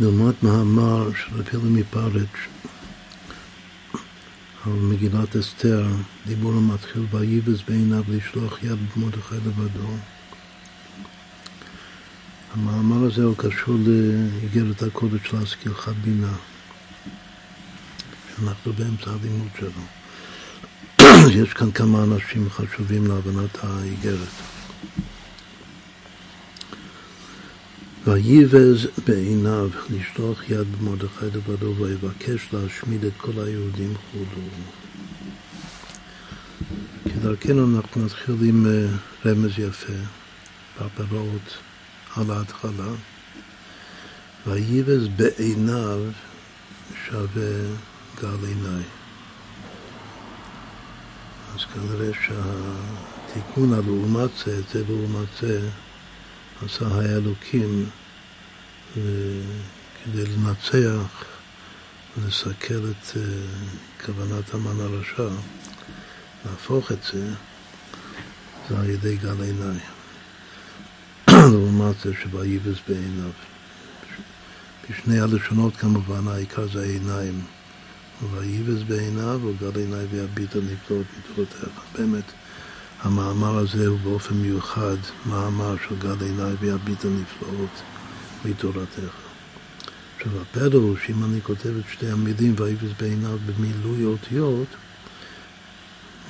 נלמד מאמר של אפילו מפרץ' על מגילת אסתר, דיבור המתחיל ויבז בעיניו לשלוח יד במרדכי לבדו. המאמר הזה הוא קשור לאיגרת הקודש להשכילך בינה, שאנחנו באמצע הלימוד שלו. יש כאן כמה אנשים חשובים להבנת האיגרת. ויבז בעיניו לשלוח יד במרדכי לבדו ויבקש להשמיד את כל היהודים חולו. כדרכנו אנחנו נתחיל עם אה, רמז יפה, בפרעות על ההתחלה. ויבז בעיניו שווה גל עיניי. אז כנראה שהתיקון הלעומת זה, זה לעומת זה, עשה האלוקים כדי לנצח ולסכל את אה, כוונת המן הרשע, להפוך את זה, זה על ידי גל עיניי. לעומת זה שויבז בעיניו. בשני הלשונות כמובן העיקר זה העיניים. ויבז בעיניו וגל עיניי ויביט על נפלאות מתורתך. באמת המאמר הזה הוא באופן מיוחד מאמר של גל עיניי ויביט הנפלאות מתורתך. עכשיו הפלא הוא שאם אני כותב את שתי המילים ויבז בעיניו במילוי אותיות,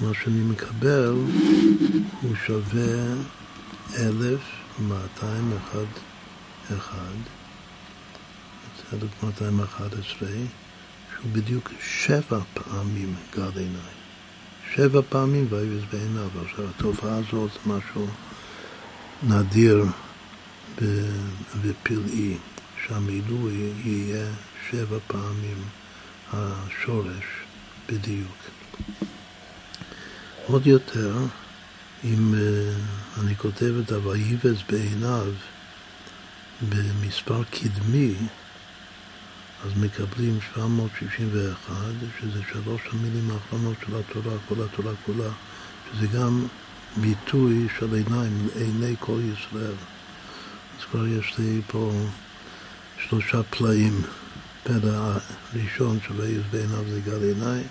מה שאני מקבל הוא שווה אלף מאתיים אחד אחד, 1211, שהוא בדיוק שבע פעמים גל עיניי. שבע פעמים ויבז בעיניו. עכשיו, התופעה הזאת זה משהו נדיר ופלאי, שהמילוי יהיה שבע פעמים השורש בדיוק. עוד יותר, אם אה, אני כותב את ה"ויבז בעיניו" במספר קדמי, אז מקבלים 761, שזה שלוש המילים האחרונות של התורה, כל התורה כולה, שזה גם ביטוי של עיניים, עיני כל ישראל. אז כבר יש לי פה שלושה פלאים. פלא הראשון של ויוס בעיניו זה גל עיניי,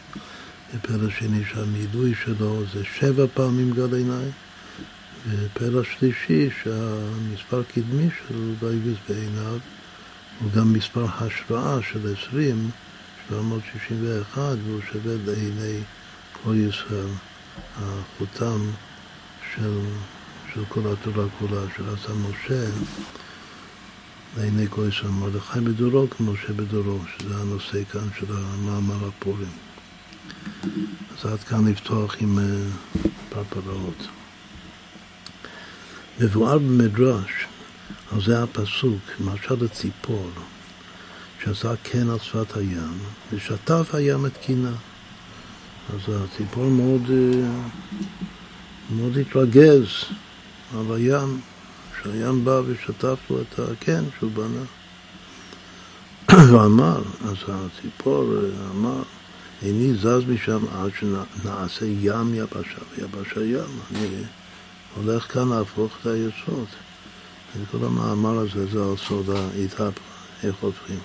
ופלא שני שהמילוי שלו זה שבע פעמים גל עיניי, ופלא שלישי שהמספר קדמי של ויוס בעיניו הוא גם מספר השראה של 20, 761, והוא שווה לעיני כל ישראל, החותם של, של כל התורה כולה, של עשה משה, לעיני כל ישראל, מרדכי בדורו כמשה בדורו, שזה הנושא כאן של המאמר הפורים. אז עד כאן לפתוח עם אה, פרפראות. מבואר במדרש אז זה הפסוק, משל הציפור, שעשה קן על שפת הים, ושטף הים את קינה. אז הציפור מאוד, אה, מאוד התרגז על הים, שהים בא ושטף לו את הקן שהוא בנה. ואמר, אז הציפור אה, אמר, איני זז משם עד שנעשה ים יבשה ויבשה ים. אני הולך כאן להפוך את היסוד. כל המאמר הזה זה על סוד ההתהפכה, איך הופכים.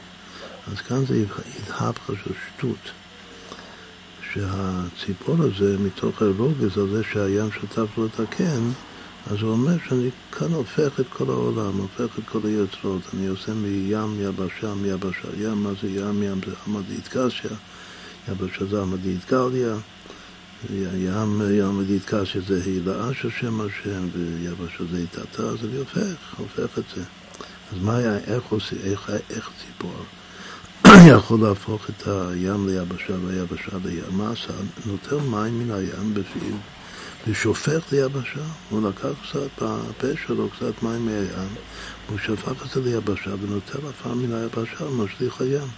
אז כאן זה התהפכה של שטות. שהציפור הזה, מתוך הרוגז הזה שהים שטף לו את הקן, אז הוא אומר שאני כאן הופך את כל העולם, הופך את כל היוצרות. אני עושה מים יבשה, מיבשה. ים, מה זה ים? ים זה עמדית קשיא, יבשה זה עמדית גליה. ים ים קשיא זה הילה של שם השם, ויבש זה איתתה, אז אני הופך, הופך את זה. אז מה היה, איך עושים, איך, איך ציפור יכול להפוך את הים ליבשה והיבשה לים? מה עשה? נוטל מים מן הים בפיו ושופך ליבשה. הוא לקח קצת בפה שלו, קצת מים מהים, והוא שפך את זה ליבשה ונוטל עפר מן היבשה ומשליך הים.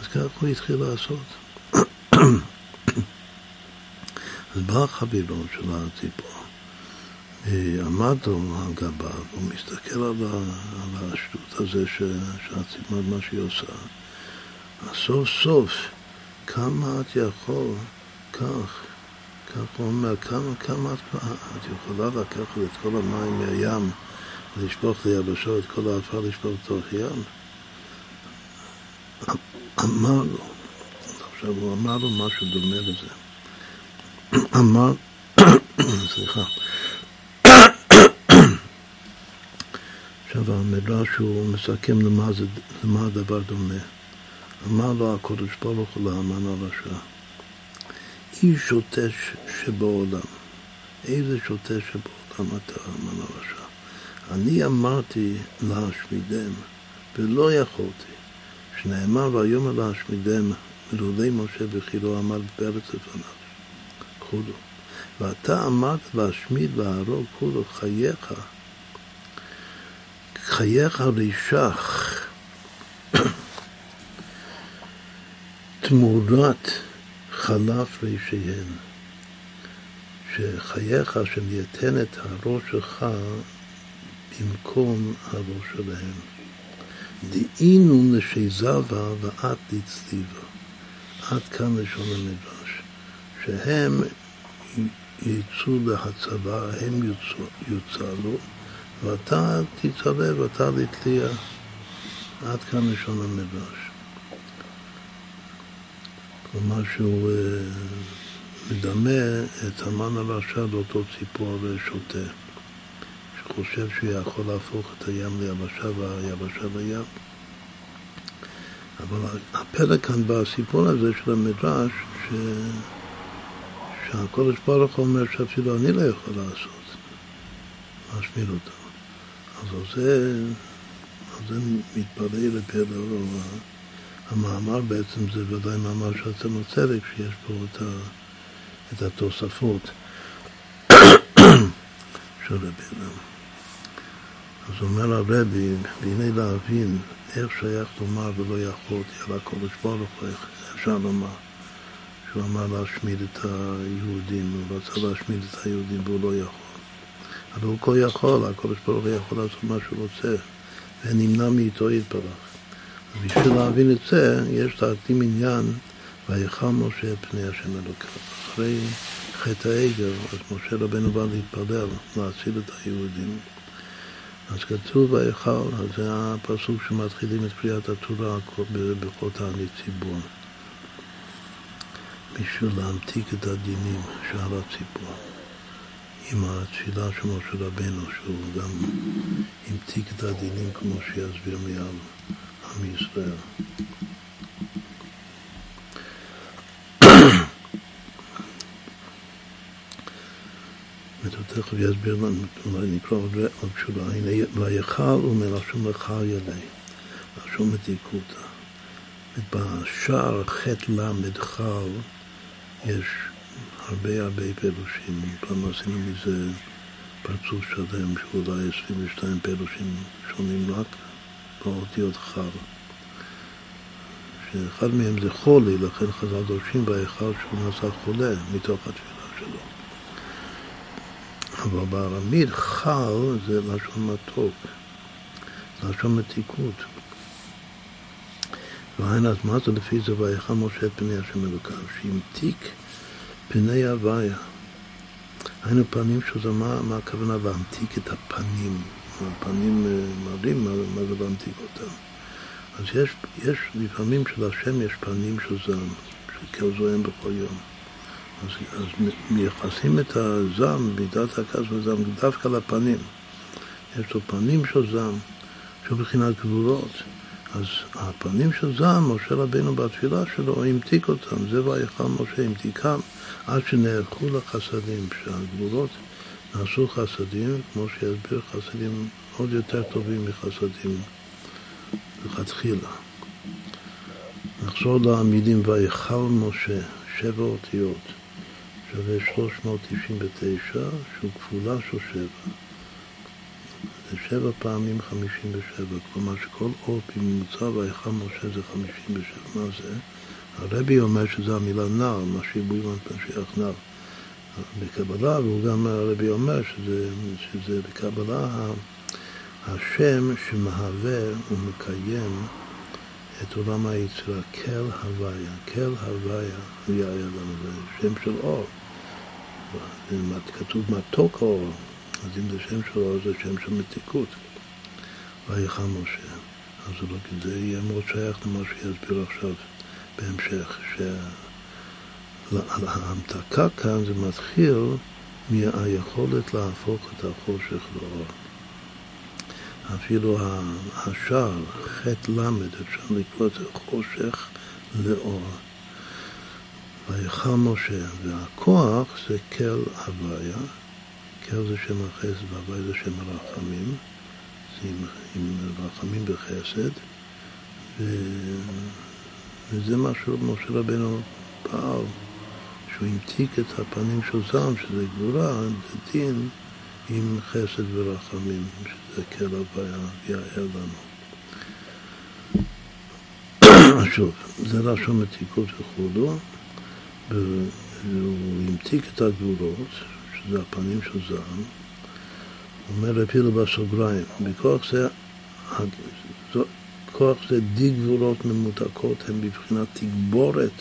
אז ככה הוא התחיל לעשות. אז בא החבילון של הציפור, אה, עמד לו על גביו, הוא מסתכל על, על השטות הזה שהציפור, מה שהיא עושה. אז סוף סוף, כמה את יכול, כך, כך הוא אומר, כמה, כמה את, את יכולה לקחת את כל המים מהים, לשפוך ליבשו את כל העפר לשפוך לתוך ים? אמר לו, עכשיו הוא אמר לו משהו דומה לזה. אמר, סליחה, עכשיו המדרש הוא מסכם למה, זה, למה הדבר דומה. אמר לו הקודש ברוך הוא לאמן הרשע, איש שוטה שבעולם, איזה שוטה שבעולם אתה אמן הרשע? אני אמרתי להשמידם ולא יכולתי, שנאמר ויאמר להשמידם מלולי משה וכילו עמד בארץ לפניו, כולו. ואתה אמרת להשמיד להרוג כולו חייך חייך רישך תמורת חלף רישיהם, שחייך שניתן את הראש שלך במקום הראש שלהם. דהינו לשזבה ואת לצליבה. עד כאן לשון המדרש. שהם יצאו להצבה, הם יוצלו, ואתה תצווה ואתה לתלייה. עד כאן לשון המדרש. כלומר שהוא אה, מדמה את המן הרשע לאותו ציפור שוטה, שחושב שהוא יכול להפוך את הים ליבשה והיבשה לים. אבל הפלא כאן בסיפור הזה של המדרש, ש... שהקודש ברוך הוא אומר שאפילו אני לא יכול לעשות, להשמיד אותם. אז זה, על זה מתברר לפלא המאמר בעצם זה ודאי מאמר של עצמו צדק, שיש פה את, ה, את התוספות של רבינו. אז אומר הרבי, והנה להבין איך שייך לומר ולא יכולתי על הקודש ברוך הוא, אפשר לומר שהוא אמר להשמיד את היהודים, הוא רצה להשמיד את היהודים והוא לא יכול. אבל הוא כה יכול, הקודש ברוך הוא יכול לעשות מה שהוא רוצה, ונמנע מאיתו יתברך. בשביל להבין את זה, יש להקדים עניין ויכל משה את פני השם אלוקיו. אחרי חטא העגל, אז משה רבנו בא להתפלל, להציל את היהודים. אז כתוב ויכל, אז זה הפסוק שמתחילים את קריאת התורה בכל תענית ציבור. בשביל להמתיק את הדינים שעל הציבור. עם התפילה של משה רבנו, שהוא גם המתיק את הדינים כמו שיסביר מיד. עם ישראל. תכף יסביר לנו, אולי נקרא עוד, תשובה. הנה, ויכל ומלשון ילי, לשון מתיקותא. בשער ח' ל' חל יש הרבה הרבה פירושים. פעם עשינו מזה פרצוף שלם, שאולי 22 פירושים שונים רק באותיות חל. שאחד מהם זה חולי, לכן חז"ל דורשים בהיכל שהוא נעשה חולה מתוך התפילה שלו. אבל בארמית חל זה לשון מתוק, לשון מתיקות. מה זה לפי זה ויכל משה את פני השם אלוקיו, שהמתיק פני הוויה. היינו פנים שזה מה, מה הכוונה להמתיק את הפנים. הפנים אה, מראים מה, מה זה להמתיק אותם. אז יש, יש לפעמים שלהשם יש פנים של זעם, שכל זועם בכל יום. אז, אז מייחסים את הזעם, מידת הכעס וזעם, דווקא לפנים. יש לו פנים של זעם, שהוא גבולות. אז הפנים של זעם, משה רבינו בתפילה שלו המתיק אותם, זה ויכל משה המתיקם עד שנערכו לחסדים, שהגבולות נעשו חסדים, כמו שיסביר חסדים עוד יותר טובים מחסדים לכתחילה. נחזור למילים ויכל משה, שבע אותיות, שווה 399, שהוא כפולה של שבע. זה שבע פעמים חמישים ושבע, כלומר שכל אות בממוצע ויכל משה זה חמישים ושבע. מה זה? הרבי אומר שזה המילה נער, מה שיבוי משיח נער. בקבלה, והוא גם, הרבי אומר שזה, שזה בקבלה השם שמהווה ומקיים את עולם היצירה, כל הוויה, כל הוויה היה לנו, זה שם של אור. כתוב מתוק אור, אז אם זה שם של אור זה שם של מתיקות. ויחל משה. אז לא, זה יהיה מאוד שייך למה שיסביר עכשיו בהמשך, שההמתקה כאן זה מתחיל מהיכולת להפוך את החושך לאור. אפילו השער, ח' ל', אפשר לקרוא את זה חושך לאור. ויכל משה, והכוח זה כל הוויה, כל זה שם החסד והוויה זה שם הרחמים, זה עם, עם רחמים בחסד, ו... וזה מה שמשה רבנו פעל, שהוא המתיק את הפנים של זעם, שזה גבורה, דין עם חסד ורחמים, שזה הוויה, יאר לנו. שוב, זה לשון מתיקות וכולו. והוא המתיק את הגבולות, שזה הפנים של זעם, הוא אומר אפילו בסוגריים, בכוח זה, כוח זה די גבולות ממותקות, הן בבחינת תגבורת.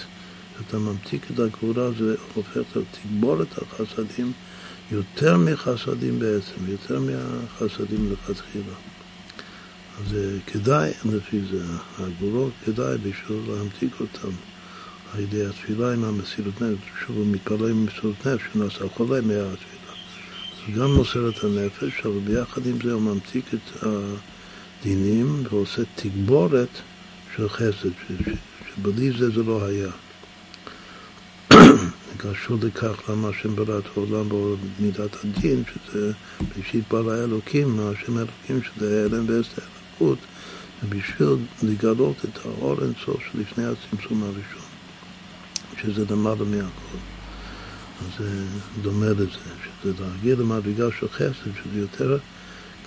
אתה ממתיק את הגבורה, זה הופך את תגבורת החסדים יותר מחסדים בעצם, יותר מהחסדים לכתחילה. אז כדאי, לפי זה, הגבולות כדאי בשביל להמתיק אותם. על ידי התפילה עם המסירות נפש, שוב הוא מתפלל עם מסירות נפש, שנעשה חולה מהתפילה. הוא גם מוסר את הנפש, אבל ביחד עם זה הוא ממתיק את הדינים ועושה תגבורת של חסד, שבלי זה זה לא היה. קשור לכך למה השם ברא את העולם במידת הדין, שזה בראשית ברא האלוקים, השם האלוקים שזה הלם ואסת האלוקות, ובשביל לגלות את האור אינסוף שלפני הצמצום הראשון. שזה למעלה מהכל. אז זה דומה לזה, שזה להגיע למדרגה של חסד, שזה יותר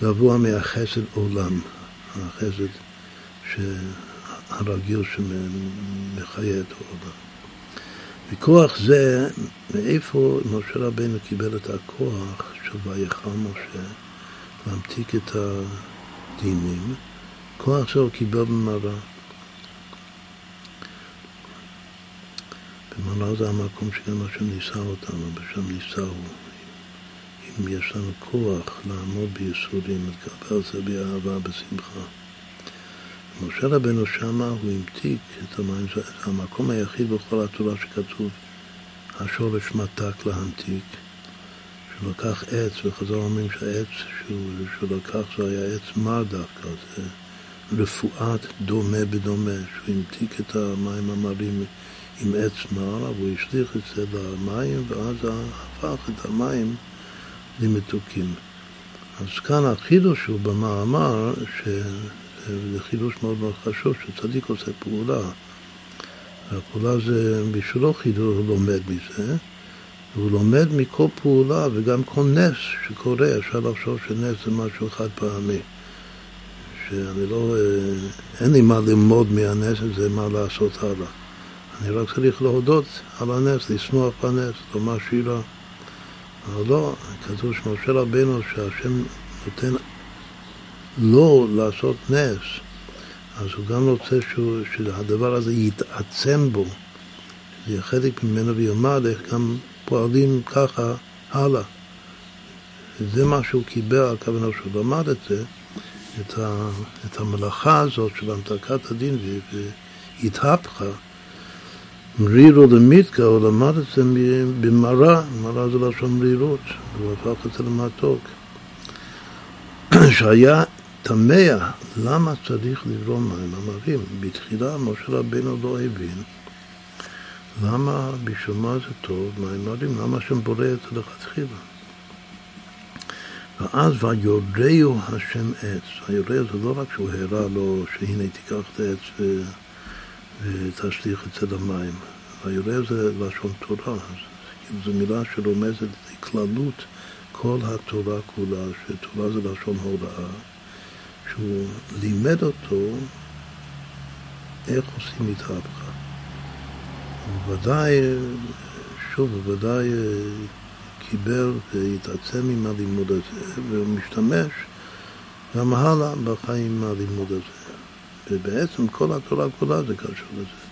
גבוה מהחסד עולם, החסד הרגיל שמחיה את העולם. וכוח זה, מאיפה משה רבנו קיבל את הכוח של ויכל משה להמתיק את הדינים? כוח זה הוא קיבל במראה. ומעלה זה המקום שגם השם ניסה אותנו, ושם ניסהו. אם יש לנו כוח לעמוד בייסורים, להתקבל זה באהבה, בשמחה. משה רבנו שמה הוא המתיק את המים, זה המקום היחיד בכל התורה שכתוב השורש מתק להמתיק, שהוא לקח עץ, וחזר אומרים שהעץ שהוא, שהוא לקח זה היה עץ מר דווקא, זה רפואת דומה בדומה, שהוא המתיק את המים המרים עם עץ מר, והוא השליך את זה למים, ואז הפך את המים למתוקים. אז כאן החידוש הוא במאמר, שזה חידוש מאוד מאוד חשוב, שצדיק עושה פעולה. והפעולה זה בשבילו חידוש, הוא לומד מזה, והוא לומד מכל פעולה וגם כל נס שקורה, אפשר לחשוב שנס זה משהו חד פעמי. שאני לא, אה, אין לי מה ללמוד מהנס הזה, מה לעשות הלאה. אני רק צריך להודות על הנס, לשמוח בנס, לומר שירה. אבל לא, כתוב שמשה רבנו שהשם נותן לו לעשות נס, אז הוא גם רוצה שהוא, שהדבר הזה יתעצם בו, שזה יהיה חלק ממנו וילמד איך גם פועלים ככה הלאה. זה מה שהוא קיבל, הכוונה שהוא למד את זה, את, ה, את המלאכה הזאת של המתקת הדין והתהפכה. מרירו למיתקה, הוא למד את זה במרה, מרה זה לשון מרירות, והוא הפך את זה למתוק. שהיה תמה, למה צריך לברום מים המרים? בתחילה משה רבינו לא הבין למה בשביל מה זה טוב, מים מרים, למה שם בורא את זה לכתחילה. ואז ויורהו השם עץ, היורה זה לא רק שהוא הראה לו שהנה תיקח את העץ ותשליך את זה למים. היורה זה לשון תורה, זו מילה שרומזת לכללות כל התורה כולה, שתורה זה לשון הוראה, שהוא לימד אותו איך עושים התהפכה. ובוודאי, שוב, בוודאי קיבל והתעצם עם הלימוד הזה, והוא משתמש גם הלאה בחיים עם הלימוד הזה. ובעצם כל התורה כולה זה קשור לזה.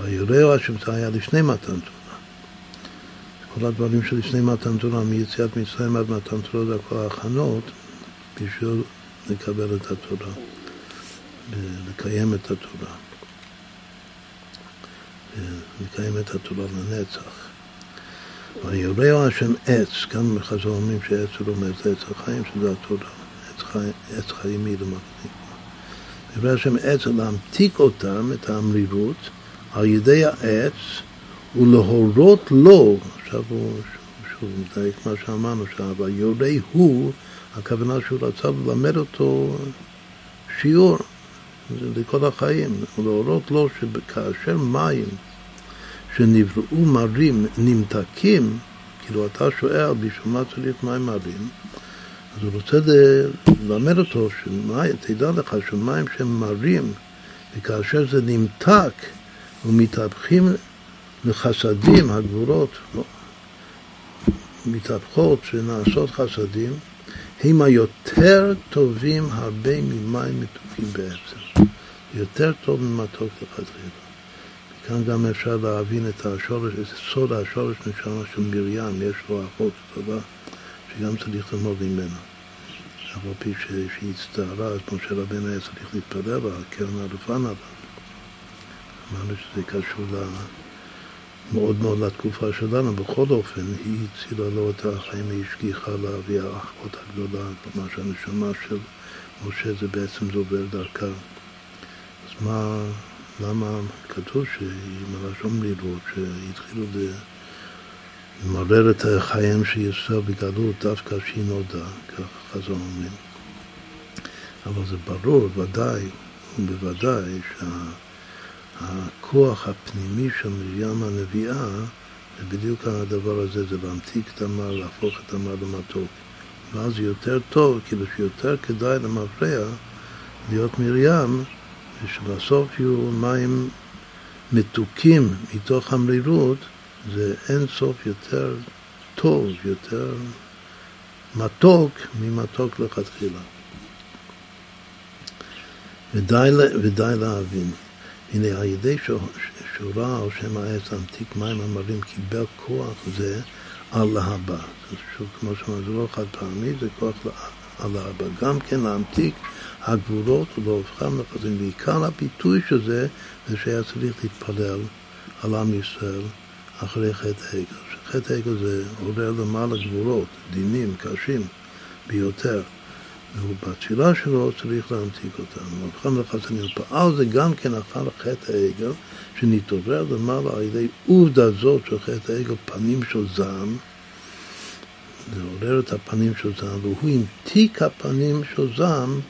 ויראו השם זה היה לפני מתן תורה. כל הדברים שלפני מתן תורה, מיציאת מצרים עד מתן תורה זה כל ההכנות בשביל לקבל את התורה. לקיים את התורה. לקיים את התורה לנצח. ויורהו השם עץ, כאן בחזור אומרים שעץ הוא לומד, זה עץ החיים, שזה התורה, עץ חיים היא למחזיק. יורהו השם עץ להמתיק אותם, את המרירות, על ידי העץ ולהורות לו, עכשיו הוא שוב מדייק מה שאמרנו שם, ויורה הוא, הכוונה שהוא רצה ללמד אותו שיעור לכל החיים, להורות לו שכאשר מים שנבראו מרים נמתקים, כאילו אתה שואל בשביל מה צריך מים מרים, אז הוא רוצה ללמד אותו, שמים, תדע לך שמים שהם מרים, וכאשר זה נמתק ומתהפכים לחסדים, הגבורות, לא, מתהפכות שנעשות חסדים, הם היותר טובים הרבה ממים מתוקים בעצם. יותר טוב ממתוק לכתחילה. כאן גם אפשר להבין את השורש, את סוד השורש נשמה של מרים, יש לו אחות טובה שגם צריך ללמוד ממנה. אף על פי שהיא הצטערה, אז משה רבנו היה צריך להתפלל לה, קרן נעלה. אמרנו שזה קשור ל... מאוד מאוד לתקופה שלנו, בכל אופן, היא הצילה לו את החיים, היא השגיחה לה, האחות הגדולה, כלומר שהנשמה של משה זה בעצם זה עובר דרכה. אז מה, למה כתוב שהיא מלשון מלילות, שהתחילו למרר את חייהם של ישראל בגלות דווקא שהיא נולדה, כך חזון אומרים. אבל זה ברור, ודאי ובוודאי שה... הכוח הפנימי של מרים הנביאה זה בדיוק הדבר הזה, זה להמתיק את המר, להפוך את המר למתוק. ואז יותר טוב, כאילו שיותר כדאי למפרע להיות מרים, ושבסוף יהיו מים מתוקים מתוך המרירות, זה אין סוף יותר טוב, יותר מתוק ממתוק לכתחילה. ודי, ודי להבין. הנה, על ידי ראה על שם העץ ענתיק מים המרים, קיבל כוח זה על להבא. שוב, כמו שאמרנו, זה לא חד פעמי, זה כוח על להבא. גם כן להמתיק הגבולות ולהופכם לחזים. ועיקר הביטוי של זה, זה שהיה צריך להתפלל על עם ישראל אחרי חטא העגל. שחטא העגל זה עובר למעלה גבולות, דינים קשים ביותר. ובתפילה שלו צריך להמתיק אותם. מבחן לחסנים, פעל זה גם כן אחר חטא העגל, שנתעורר למעלה על ידי עובדה זאת של חטא העגל, פנים של זעם, לעורר את הפנים של זעם, והוא המתיק הפנים של זעם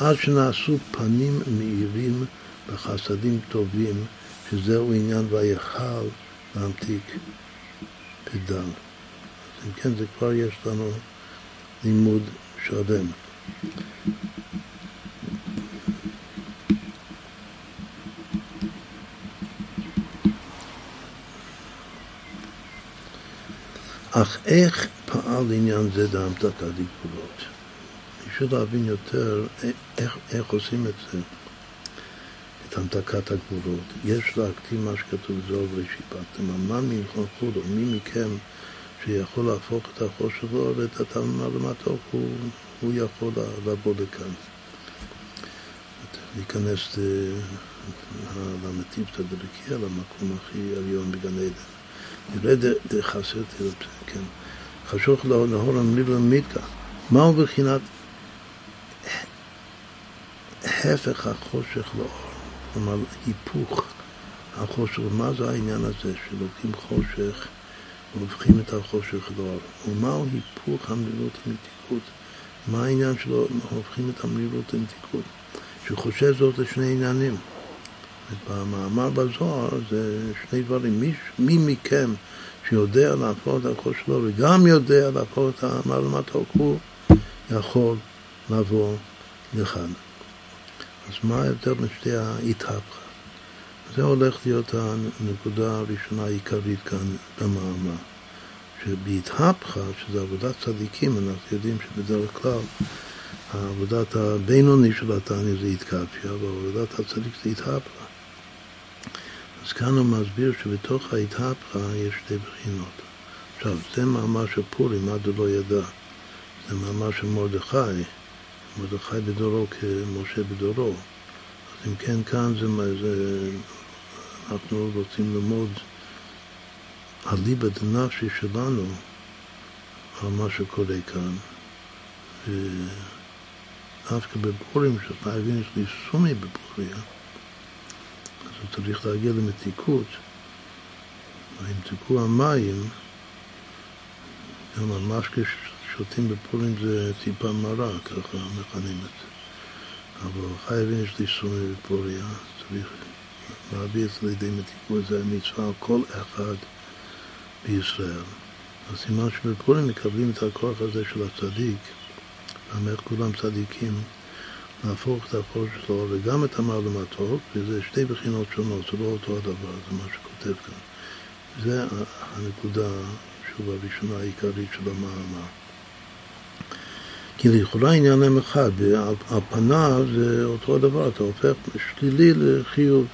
עד שנעשו פנים מאירים בחסדים טובים, שזהו עניין ויכל להמתיק. אז אם כן, זה כבר יש לנו לימוד שלם. אך איך פעל עניין זה דהמתקת גבולות? בשביל להבין יותר איך, איך עושים את זה, המתקת הגבולות. יש להקטין מה שכתוב זו ושיפטתם. מה מנחו מי מכם שיכול להפוך את החושך שלו ואת התלמה למתוק הוא הוא יכול לבוא לכאן. להיכנס למטיבתא דלקיה, למקום הכי עליון בגן עדן. ירד דחסר תרפסה, כן. חשוך להור המליל מיתקה. מהו בחינת הפך החושך לאור? כלומר, היפוך החושך. מה זה העניין הזה שלוקחים חושך והופכים את החושך לאור? ומהו היפוך המלילות המתיקות? מה העניין שלו, הופכים את המרירות למתיקות? שחושב זאת לשני עניינים. במאמר בזוהר זה שני דברים. מי, מי מכם שיודע להפוך את החול שלו וגם יודע להפוך את המעלמת הוא יכול לבוא לכאן. אז מה ההבדל בין שתי ההתהפכה? זה הולך להיות הנקודה הראשונה העיקרית כאן במאמר. שבהתהפכה, שזה עבודת צדיקים, אנחנו יודעים שבדרך כלל העבודת הבינוני של התניא זה התקפיה, ועבודת הצדיק זה התהפכה. אז כאן הוא מסביר שבתוך ההתהפכה יש שתי בחינות. עכשיו, זה מאמר של פורים, עד הוא לא ידע. זה מאמר של מרדכי, מרדכי בדורו כמשה בדורו. אם כן, כאן זה, זה אנחנו רוצים ללמוד הליבה דנפשי שלנו על מה שקורה כאן. ודווקא בפורים, שחייבים יש לי סומי בפוריה, אז הוא צריך להגיע למתיקות. וימתקו המים, גם המשקה ששותים בפורים זה טיפה מרה, ככה מכנים את זה. אבל חייבים יש לי סומי בפוריה, צריך להביא את זה לידי מתיקות, זה המצווה על כל אחד בישראל. אז סימן שבפורים מקבלים את הכוח הזה של הצדיק, באמת כולם צדיקים, להפוך את החור שלו וגם את המעלה מתוק, וזה שתי בחינות שונות, זה לא אותו הדבר, זה מה שכותב כאן. זה הנקודה, שוב, הראשונה העיקרית של המאמר. כי לכאורה עניין להם אחד, על פניו זה אותו הדבר, אתה הופך שלילי לחיוב.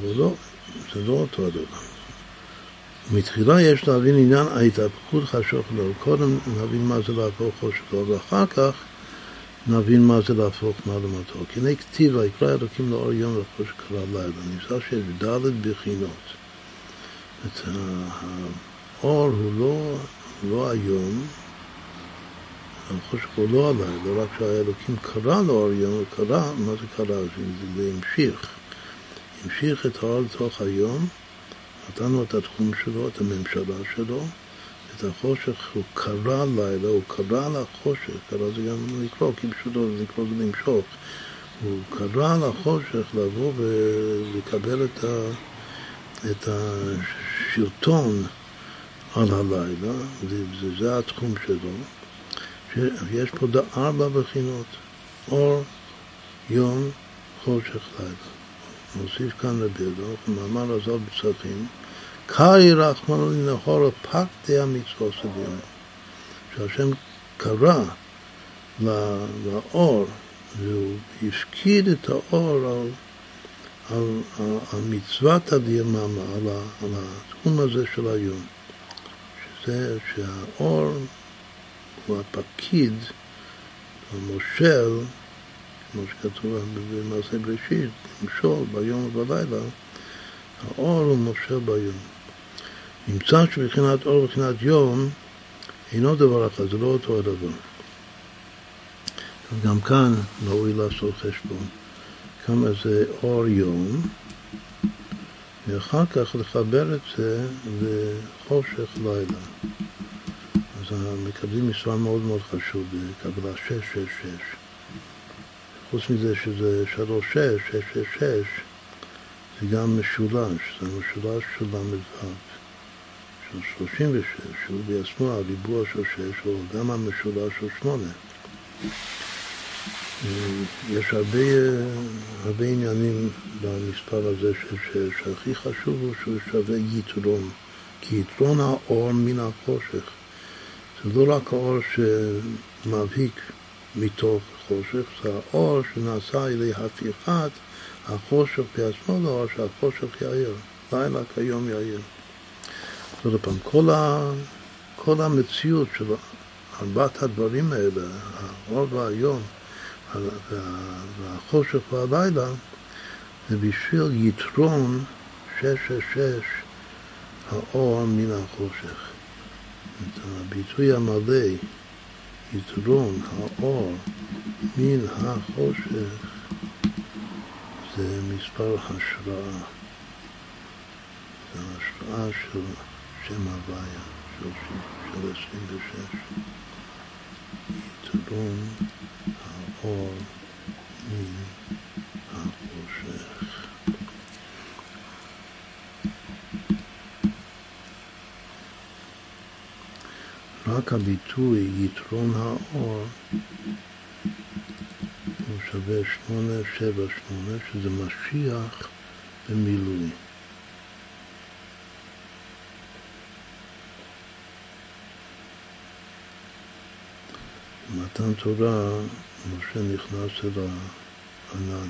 אבל לא, זה לא אותו הדבר. מתחילה יש להבין עניין ההתהפכות חשוך לו. קודם נבין מה זה להפוך חושך לו, ואחר כך נבין מה זה להפוך מעלמתו. כי הנה כתיב, ויקרא אלוקים לאור יום וחושך קרא לילה. נמצא שיש ד' בחינות. האור הוא לא, לא היום, החושך הוא לא הלילה, רק שהאלוקים קרא לאור יום, הוא קרא, מה זה קרא? זה המשיך. המשיך את האור לתוך היום. נתנו את התחום שלו, את הממשלה שלו, את החושך, הוא קרא לילה, הוא קרא לחושך, קרא זה גם לקרוא, כי פשוט זה לקרוא זה למשוך. הוא קרא לחושך לבוא ולקבל את, ה, את השלטון על הלילה, וזה זה התחום שלו. יש פה ארבע בחינות, אור, יום, חושך, לילה. מוסיף כאן לבילדו, מאמר הזאת בפסחים, קאי רחמנו לנהור פק די המצווה סבינו. שהשם קרא לאור, והוא הפקיד את האור על, על, על, על מצוות הדיממה, על, על התחום הזה של היום. שזה שהאור הוא הפקיד, המושל, כמו שכתוב במעשה בראשית, למשול ביום ובלילה, האור הוא מושל ביום. נמצא שבחינת אור ובחינת יום אינו דבר אחד, זה לא אותו הדבר. גם כאן ראוי לעשות חשבון כמה זה אור יום, ואחר כך לחבר את זה לחושך לילה. אז מקבלים מספר מאוד מאוד חשוב בקבלה 666. חוץ מזה שזה שלוש שש, שש שש שש, זה גם משולש, זה משולש של ל"ו, של שלושים ושש, שהוא בעצמו הריבוע של שש, או גם המשולש של שמונה. יש הרבה, הרבה עניינים במספר הזה של שש, שהכי חשוב הוא שהוא שווה יתרון, כי יתרון האור מן החושך. זה לא רק האור שמבהיק מתוך חושך, זה האור שנעשה ידי הפיכת החושך בעצמו לאור שהחושך יאיר, לילה כיום יאיר. עוד פעם, כל, ה, כל המציאות של ארבעת הדברים האלה, האור והיום, והחושך והלילה, זה בשביל יתרון שש שש שש האור מן החושך. את הביטוי המלא יתרון האור מן החושך זה מספר השראה. זה השראה של שם הוויה, של, של 26. יתרון האור מן רק הביטוי יתרון האור הוא שווה שמונה, שבע, שמונה, שזה משיח במילוי. במתן תורה, משה נכנס אל הענן.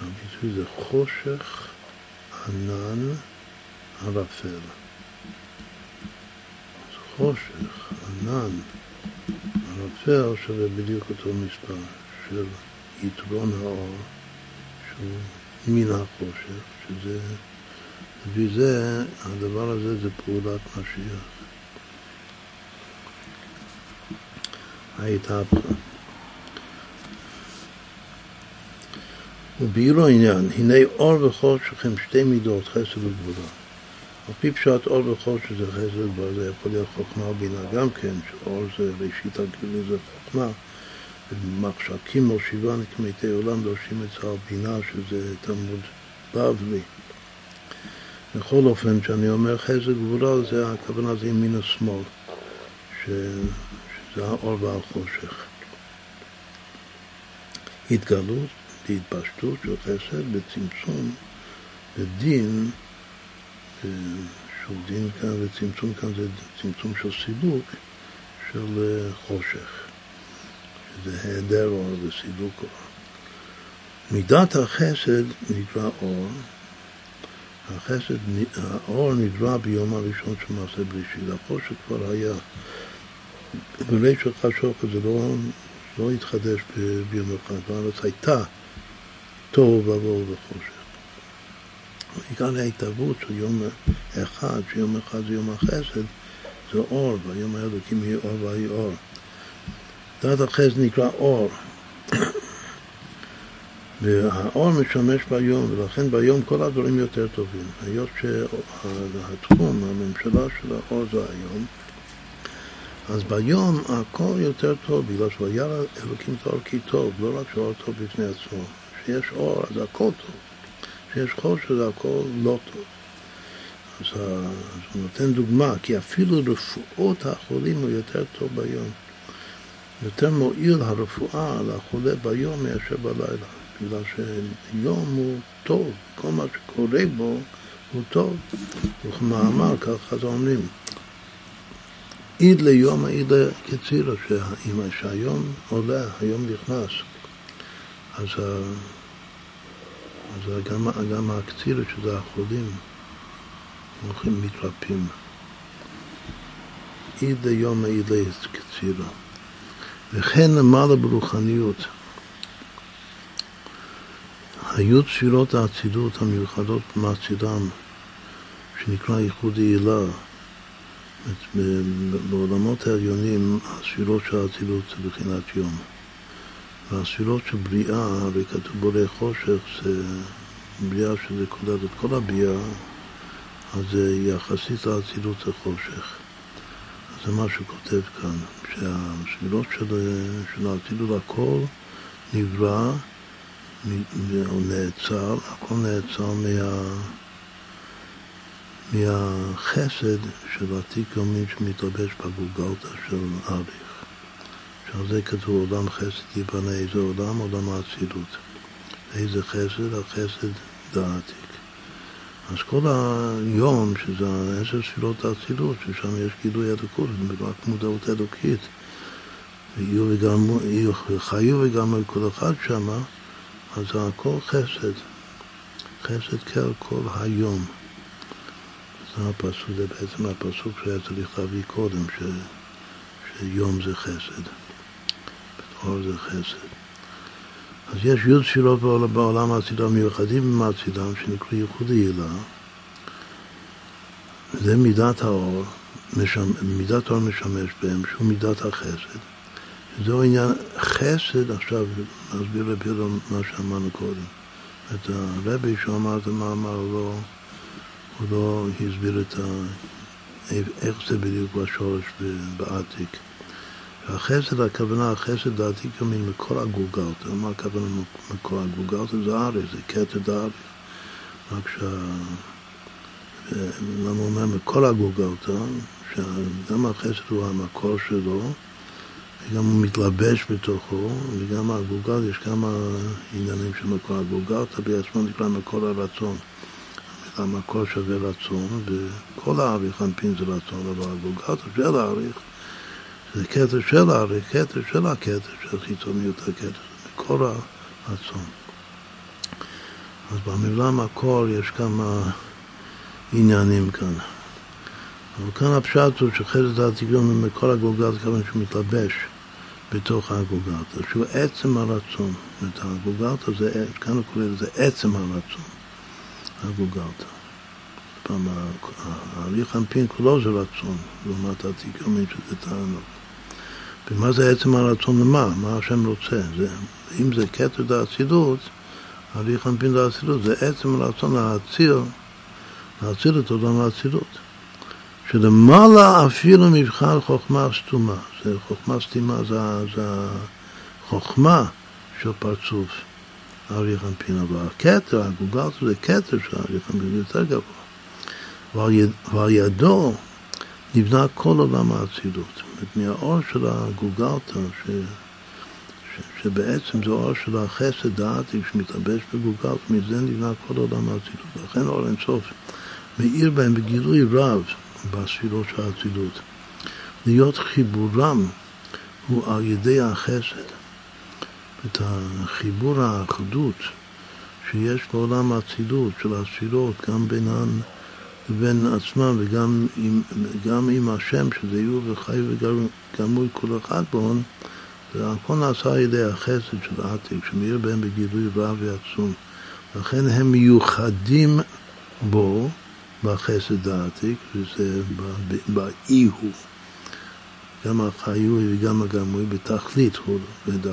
הביטוי זה חושך ענן ערפל. חושך, ענן, ערפל שווה בדיוק אותו מספר של יתרון האור, שהוא מן החושך, שזה, לפי זה, הדבר הזה זה פעולת משיח. ההתהפכה. ובירו העניין, הנה אור וחושך הם שתי מידות, חסד וגבולה. על פי פשט אור וחושך זה חסד וגבולה, זה יכול להיות חוכמה ובינה גם כן, שאור זה ראשית הגילוי זה חוכמה, ומחשקים מושיבה נקמתי עולם דורשים את זה בינה, שזה תלמוד בבלי. בכל אופן, כשאני אומר חסד וגבולה, זה הכוונה זה ימין השמאל, ש... שזה האור והחושך. התגלות בהתפשטות של חסד, בצמצום, בדין, שוב דין כאן וצמצום כאן זה צמצום של סילוק של אה, חושך, שזה היעדר אור וסילוק אור. מידת החסד נקרא אור, החסד, האור נברא ביום הראשון של מעשה בראשית, החושך כבר היה. בריש של חשוך זה לא, לא התחדש ביום אחד, הארץ הייתה תוהו ובוהו וחושך. עיקר ההתערבות של יום אחד, שיום אחד זה יום החסד, זה אור, והיום האלוקים יהיה אור ויהי אור. דת החסד נקרא אור. והאור משמש ביום, ולכן ביום כל הדברים יותר טובים. היות שהתחום, הממשלה של האור זה היום, אז ביום הכל יותר טוב, בגלל שהיה אלוקים את האור כי טוב, לא רק שהאור טוב בפני עצמו. כשיש אור אז הכל טוב, כשיש חושך זה הכל לא טוב. אז, הוא נותן דוגמה, כי אפילו רפואות החולים הוא יותר טוב ביום. יותר מועיל הרפואה לחולה ביום מאשר בלילה, בגלל שיום הוא טוב, כל מה שקורה בו הוא טוב. וכמאמר, ככה אומרים, עיד ליום עיד לקצירו, שהיום עולה, היום נכנס. אז, אז גם, גם הקצירות, שזה החולים, הולכים מתרפים. עיד ליום עיד לקצירו. וכן למעלה ברוחניות. היו תפילות האצילות המיוחדות מהצידם, שנקרא ייחוד יעילה. בעולמות העליונים הספירות של האצילות זה בחינת יום. והספירות של בריאה, הרי כתוב בורא חושך, זה בריאה שזה כולל את כל הבריאה, אז זה יחסית לאצילות זה חושך. אז זה מה שכותב כאן, שהספירות של, האצילות הכל נברא נעצר, הכל נעצר מה... מהחסד של עתיק יומין שמתלבש בגולגלתא של אריך. שעל זה כתוב עולם חסד ייבנה איזה עולם? עולם האצילות. איזה חסד? החסד דעתיק. אז כל היום, שזה עשר ספירות האצילות, ששם יש גילוי אלוקות, רק מודעות אלוקית, חיו וגרמו כל אחד שם, אז הכל חסד. חסד כל כל היום. זה הפסוק, זה בעצם הפסוק שהיה צריך להביא קודם, ש, שיום זה חסד. אור זה חסד. אז יש י' תפילות בעולם האצילה מיוחדים מהאצילם שנקרא ייחוד הילה. זה מידת האור, משמ, מידת האור משמש בהם, שהוא מידת החסד. זהו עניין חסד, עכשיו נסביר רבי מה שאמרנו קודם. את הרבי שאמר את המאמר, לא, הוא לא הסביר את ה... איך זה בדיוק בשורש בעתיק. והחסד, הכוונה, החסד דעתי כמין מקור הגולגלתא. מה הכוונה מקור הגולגלתא? זה אריך, זה כתר דאריך. רק שה... למה אומר מקור הגולגלתא? שגם החסד הוא המקור שלו, וגם הוא מתלבש בתוכו, וגם הגולגל, יש כמה עניינים של מקור הגולגלתא, בעצמו נקרא מקור הרצון. המקור שווה רצון, וכל האריך אנפין זה רצון, אבל הגולגלתא של האריך זה כתר של הארי, כתר של הכתר של חיצוניות זה מקור הרצון. אז במילה מקור יש כמה עניינים כאן. אבל כאן הפשט הוא שחסד העתיגון ממקור הגולגל כיוון שהוא מתלבש בתוך הגוגלתא, שהוא עצם הרצון. זאת אומרת, הגוגלתא זה, כאן הוא קורא לזה עצם הרצון, הגוגלתא. פעם, ההליך אנפין כולו זה רצון, לעומת העתיק שזה תענוג. ומה זה עצם הרצון למה? מה השם רוצה? זה, אם זה כתר דאצילות, הליך אנפין דאצילות, זה עצם הרצון להציל, להציל את עולם האצילות. שלמעלה אפילו מבחן חוכמה סתומה. זה חוכמה סתימה, זה, זה החוכמה של פרצוף ארי חנפין, אבל הכתר, הגוגלתא זה כתר של ארי חנפין, זה יותר גבוה. ועל ידו נבנה כל עולם האצילות. מהאור של הגוגלתא, ש, ש, שבעצם זה אור של החסד דעתי שמתלבש בגוגלתא, מזה נבנה כל עולם האצילות. לכן אור אינסוף מאיר בהם בגילוי רב בספירות של האצילות. להיות חיבורם הוא על ידי החסד. את החיבור האחדות שיש בעולם האצילות של הספירות, גם בינן לבין עצמם וגם עם, גם עם השם, שזה יהיו וחי וגמוי כל אחד בהון, זה הכל נעשה על ידי החסד של העתיק, שמאיר בהם בגילוי רב ועצום. לכן הם מיוחדים בו, בחסד העתיק, וזה באי הוא. גם החיוי וגם הגמוי בתכלית הוא ודל.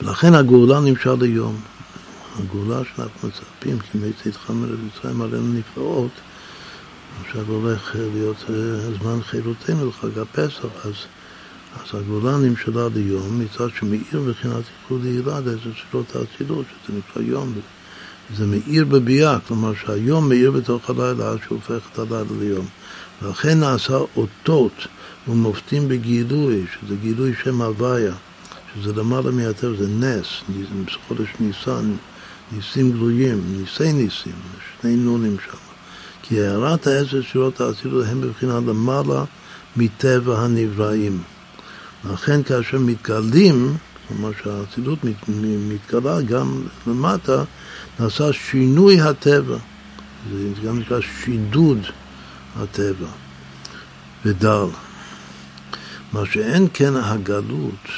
ולכן הגאולה נמשל ליום. הגאולה שאנחנו מצפים, כי מי צאתך מארץ מצרים עלינו נפלאות, עכשיו הולך להיות אה, זמן חילותנו לחג הפסח, אז, אז הגאולה נמשלה ליום, מצד שמאיר מבחינת איחוד לעילה לאיזה ספירות האצילות, שזה נקרא יום. זה מאיר בביאה, כלומר שהיום מאיר בתוך הלילה עד שהוא הופך את הלילה ליום. ולכן נעשה אותות ומופתים בגילוי, שזה גילוי שם הוויה, שזה למעלה מהטבע, זה נס, חודש ניסן, ניסים גלויים, ניסי ניסים, שני נונים שם. כי הערת העשר שורות האצילות הם בבחינה למעלה מטבע הנבראים. לכן כאשר מתגלים, כלומר שהאצילות מתגלה גם למטה, נעשה שינוי הטבע. זה גם נקרא שידוד הטבע ודל. מה שאין כן הגלות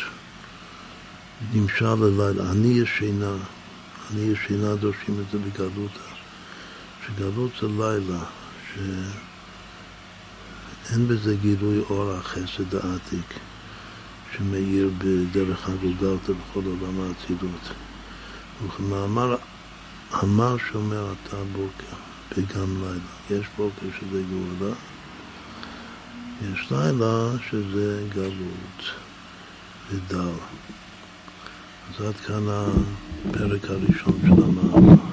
נמשל ללילה. אני ישנה, אני ישנה דורשים את זה בגלות. שגלות זה לילה, שאין בזה גילוי אור החסד העתיק שמאיר בדרך הגולגלתא בכל עולם האצילות. וכמאמר אמר שומר אתה בוקר וגם לילה. יש בוקר שזה גאולה, יש לילה שזה גלות ודל. אז עד כאן הפרק הראשון של המאמר.